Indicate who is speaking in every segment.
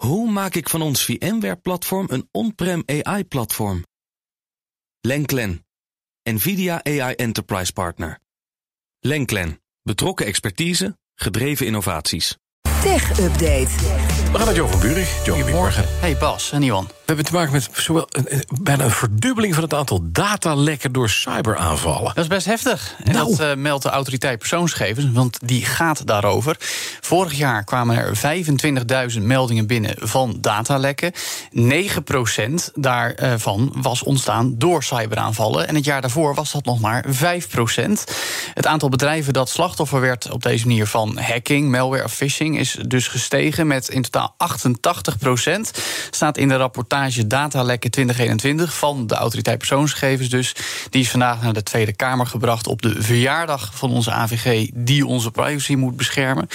Speaker 1: Hoe maak ik van ons VMware-platform een on-prem AI-platform? Lenklen, NVIDIA AI Enterprise Partner. Lenklen, betrokken expertise, gedreven innovaties.
Speaker 2: Tech Update.
Speaker 3: We gaan naar Jo van Buurig. Jo, goedemorgen.
Speaker 4: Hey Bas en Johan.
Speaker 3: We hebben te maken met zowel een, bijna een verdubbeling van het aantal datalekken door cyberaanvallen.
Speaker 4: Dat is best heftig. En
Speaker 3: Nou.
Speaker 4: dat eh, meldt de autoriteit persoonsgegevens, want die gaat daarover. Vorig jaar kwamen er 25.000 meldingen binnen van datalekken. 9% daarvan was ontstaan door cyberaanvallen. En het jaar daarvoor was dat nog maar 5%. Het aantal bedrijven dat slachtoffer werd op deze manier van hacking, malware of phishing is dus gestegen met in totaal 88%. Staat in de rapportage Datalekken 2021 van de autoriteit persoonsgegevens dus. Die is vandaag naar de Tweede Kamer gebracht op de verjaardag van onze AVG die onze privacy moet beschermen.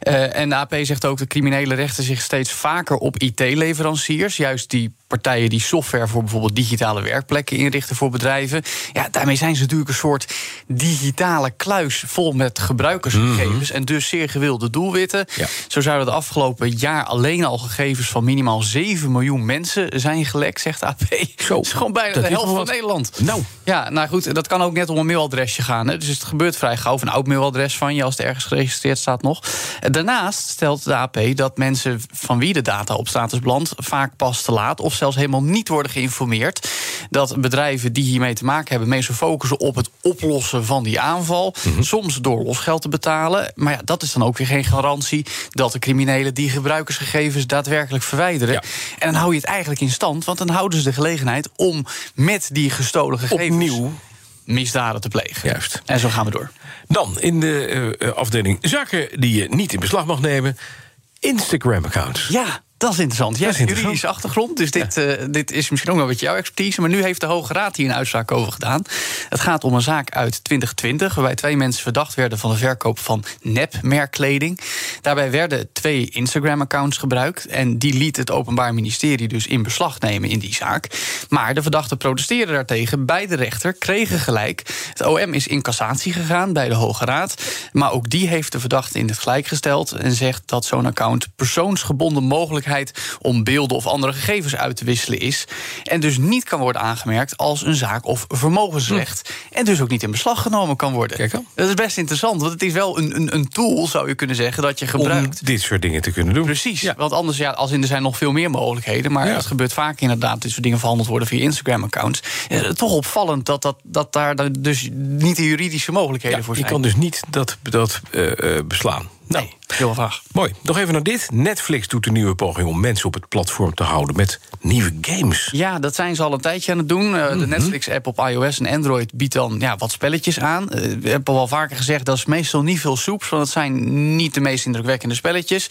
Speaker 4: Eh, en de AP zegt ook dat criminelen rechten zich steeds vaker op IT-leveranciers. Juist die partijen die software voor bijvoorbeeld digitale werkplekken inrichten voor bedrijven. Ja, daarmee zijn ze natuurlijk een soort digitale kluis vol met gebruikersgegevens en dus zeer gewilde doelwitten.
Speaker 3: Ja.
Speaker 4: Zo zouden het afgelopen jaar alleen al gegevens van minimaal 7 miljoen mensen zijn gelekt, zegt de AP.
Speaker 3: Zo,
Speaker 4: dat is gewoon bijna
Speaker 3: dat
Speaker 4: de helft van. Nederland.
Speaker 3: Nou.
Speaker 4: Ja, nou goed, dat kan ook net om een mailadresje gaan. Hè. Dus het gebeurt vrij gauw. Of een oud mailadres van je als het ergens geregistreerd staat nog. Daarnaast stelt de AP dat mensen van wie de data op staat is beland... vaak pas te laat of zelfs helemaal niet worden geïnformeerd... dat bedrijven die hiermee te maken hebben... meestal focussen op het oplossen van die aanval.
Speaker 3: Mhm.
Speaker 4: Soms door losgeld te betalen. Maar ja, dat is dan ook weer geen garantie... dat de criminelen die gebruikersgegevens daadwerkelijk verwijderen.
Speaker 3: Ja.
Speaker 4: En dan hou je het eigenlijk in stand... want dan houden ze de gelegenheid om met die gestolen gegevens...
Speaker 3: Opnieuw.
Speaker 4: misdaden te plegen.
Speaker 3: Juist.
Speaker 4: En zo gaan we door.
Speaker 3: Dan in de eh, eh, afdeling zaken die je niet in beslag mag nemen. Instagram-accounts.
Speaker 4: Ja, dat is interessant. Jij hebt een juridische achtergrond, dus dit, eh, dit is misschien ook wel wat jouw expertise. Maar nu heeft de Hoge Raad hier een uitspraak over gedaan. Het gaat om een zaak uit 2020, waarbij twee mensen verdacht werden van de verkoop van nepmerkkleding. Daarbij werden twee Instagram-accounts gebruikt. En die liet het Openbaar Ministerie dus in beslag nemen in die zaak. Maar de verdachten protesteerden daartegen bij de rechter, kregen gelijk. Het OM is in cassatie gegaan bij de Hoge Raad. Maar ook die heeft de verdachte in het gelijk gesteld. En zegt dat zo'n account persoonsgebonden mogelijkheid om beelden of andere gegevens uit te wisselen is. En dus niet kan worden aangemerkt als een zaak of vermogensrecht. En dus ook niet in beslag genomen kan worden.
Speaker 3: Kijk dan.
Speaker 4: Dat is best interessant, want het is wel een, een, een tool, zou je kunnen zeggen, dat je
Speaker 3: Om
Speaker 4: gebruikt.
Speaker 3: dit soort dingen te kunnen doen.
Speaker 4: Precies,
Speaker 3: Ja.
Speaker 4: want anders, ja, als in er zijn nog veel meer mogelijkheden. Maar
Speaker 3: Ja.
Speaker 4: het gebeurt vaak inderdaad, dit soort dingen verhandeld worden via Instagram-accounts. Eh, toch opvallend dat, dat, dat daar dus niet de juridische mogelijkheden
Speaker 3: Ja,
Speaker 4: voor
Speaker 3: je
Speaker 4: zijn.
Speaker 3: kan dus niet dat, dat eh, eh, beslaan. Nou,
Speaker 4: Nee, heel vaag.
Speaker 3: mooi. Nog even naar dit. Netflix doet een nieuwe poging om mensen op het platform te houden met nieuwe games.
Speaker 4: Ja, dat zijn ze al een tijdje aan het doen. Eh,
Speaker 3: Mhm.
Speaker 4: De Netflix-app op iOS en Android biedt dan ja, wat spelletjes aan. Eh, we hebben al vaker gezegd, dat is meestal niet veel soeps... want het zijn niet de meest indrukwekkende spelletjes.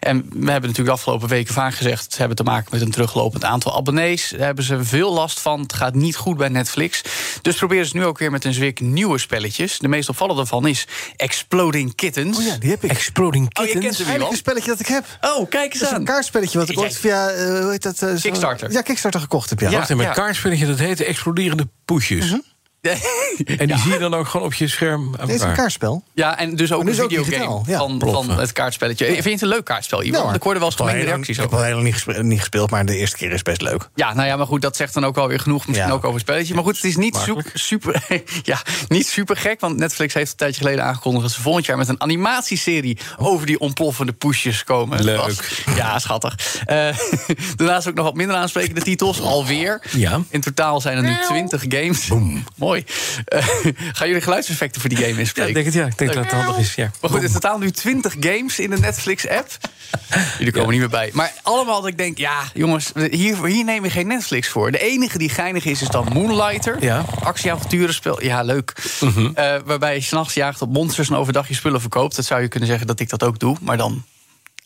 Speaker 4: En we hebben natuurlijk de afgelopen weken vaak gezegd... ze hebben te maken met een teruglopend aantal abonnees. Daar hebben ze veel last van. Het gaat niet goed bij Netflix. Dus proberen ze nu ook weer met een zwik nieuwe spelletjes. De meest opvallende daarvan is Exploding Kittens.
Speaker 5: Oh ja, die heb ik.
Speaker 3: Exploding
Speaker 4: Oh, je
Speaker 3: Kittens.
Speaker 4: kent hem,
Speaker 5: Eigenlijk
Speaker 4: Johan.
Speaker 5: een spelletje dat ik heb.
Speaker 4: Oh, kijk eens
Speaker 5: Dat is
Speaker 4: aan.
Speaker 5: een kaartspelletje wat ik ooit via, eh, hoe heet dat? zo-
Speaker 4: Kickstarter.
Speaker 5: Ja, Kickstarter gekocht heb, ja.
Speaker 4: Ja.
Speaker 3: Wacht even, een kaartspelletje dat heet Exploderende Poesjes.
Speaker 4: Mhm.
Speaker 3: En die zie je dan ook gewoon op je scherm
Speaker 5: het is een kaartspel.
Speaker 4: Ja, en dus ook een videogame
Speaker 5: ja.
Speaker 4: van, van het kaartspelletje. Vind je het een leuk kaartspel, Ivan? ik hoorde wel eens gemengde reacties over.
Speaker 5: Ik heb al heel lang niet gespeeld, niet gespeeld, maar de eerste keer is best leuk.
Speaker 4: Ja, nou ja, maar goed, dat zegt dan ook alweer genoeg. Misschien
Speaker 5: Ja.
Speaker 4: ook over het spelletje. Maar goed, het is niet super, super, ja, niet super gek. Want Netflix heeft een tijdje geleden aangekondigd... dat ze volgend jaar met een animatieserie... over die ontploffende poesjes komen.
Speaker 3: Leuk.
Speaker 4: Ja, schattig. Eh, daarnaast ook nog wat minder aansprekende titels. Alweer.
Speaker 3: Ja.
Speaker 4: In totaal zijn er nu 20 games. Mooi. Eh, gaan jullie geluidseffecten voor die game
Speaker 3: Ja,
Speaker 4: inspreken?
Speaker 3: ik denk het, ja. Ik denk dat het handig is. Ja.
Speaker 4: Maar goed, in totaal nu 20 games in de Netflix-app. Jullie komen niet meer bij. Maar allemaal dat ik denk, ja, jongens, hier, hier neem je geen Netflix voor. De enige die geinig is, is dan Moonlighter.
Speaker 3: Ja.
Speaker 4: Actieavonturenspel. Ja, leuk. Eh, waarbij je s'nachts jaagt op monsters en overdag je spullen verkoopt. Dat zou je kunnen zeggen dat ik dat ook doe. Maar dan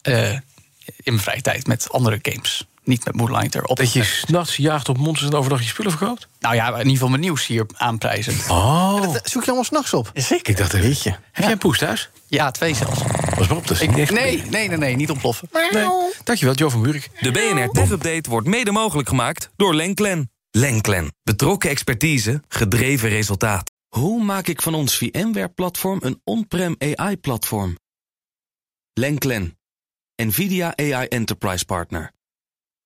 Speaker 4: eh, in mijn vrije tijd met andere games. Niet met Moonlighter. Op
Speaker 3: Dat je s'nachts jaagt op monsters en overdag je spullen verkoopt?
Speaker 4: Nou ja, in ieder geval mijn nieuws hier aanprijzen.
Speaker 3: Oh.
Speaker 5: Dat zoek je allemaal s'nachts op.
Speaker 4: Zeker.
Speaker 3: Ik dacht, weet
Speaker 5: Weet je.
Speaker 3: Heb jij een poes thuis?
Speaker 4: Ja, twee zelfs.
Speaker 3: Was maar op, dat is
Speaker 4: Ik, nee, nee, nee, nee, niet ontploffen.
Speaker 3: Nee. Dankjewel, Jo van Buurik.
Speaker 1: De BNR Tech Update wordt mede mogelijk gemaakt door Lenklen. Lenklen. Betrokken expertise, gedreven resultaat. Hoe maak ik van ons VMware-platform een on-prem AI-platform? Lenklen. NVIDIA AI Enterprise Partner.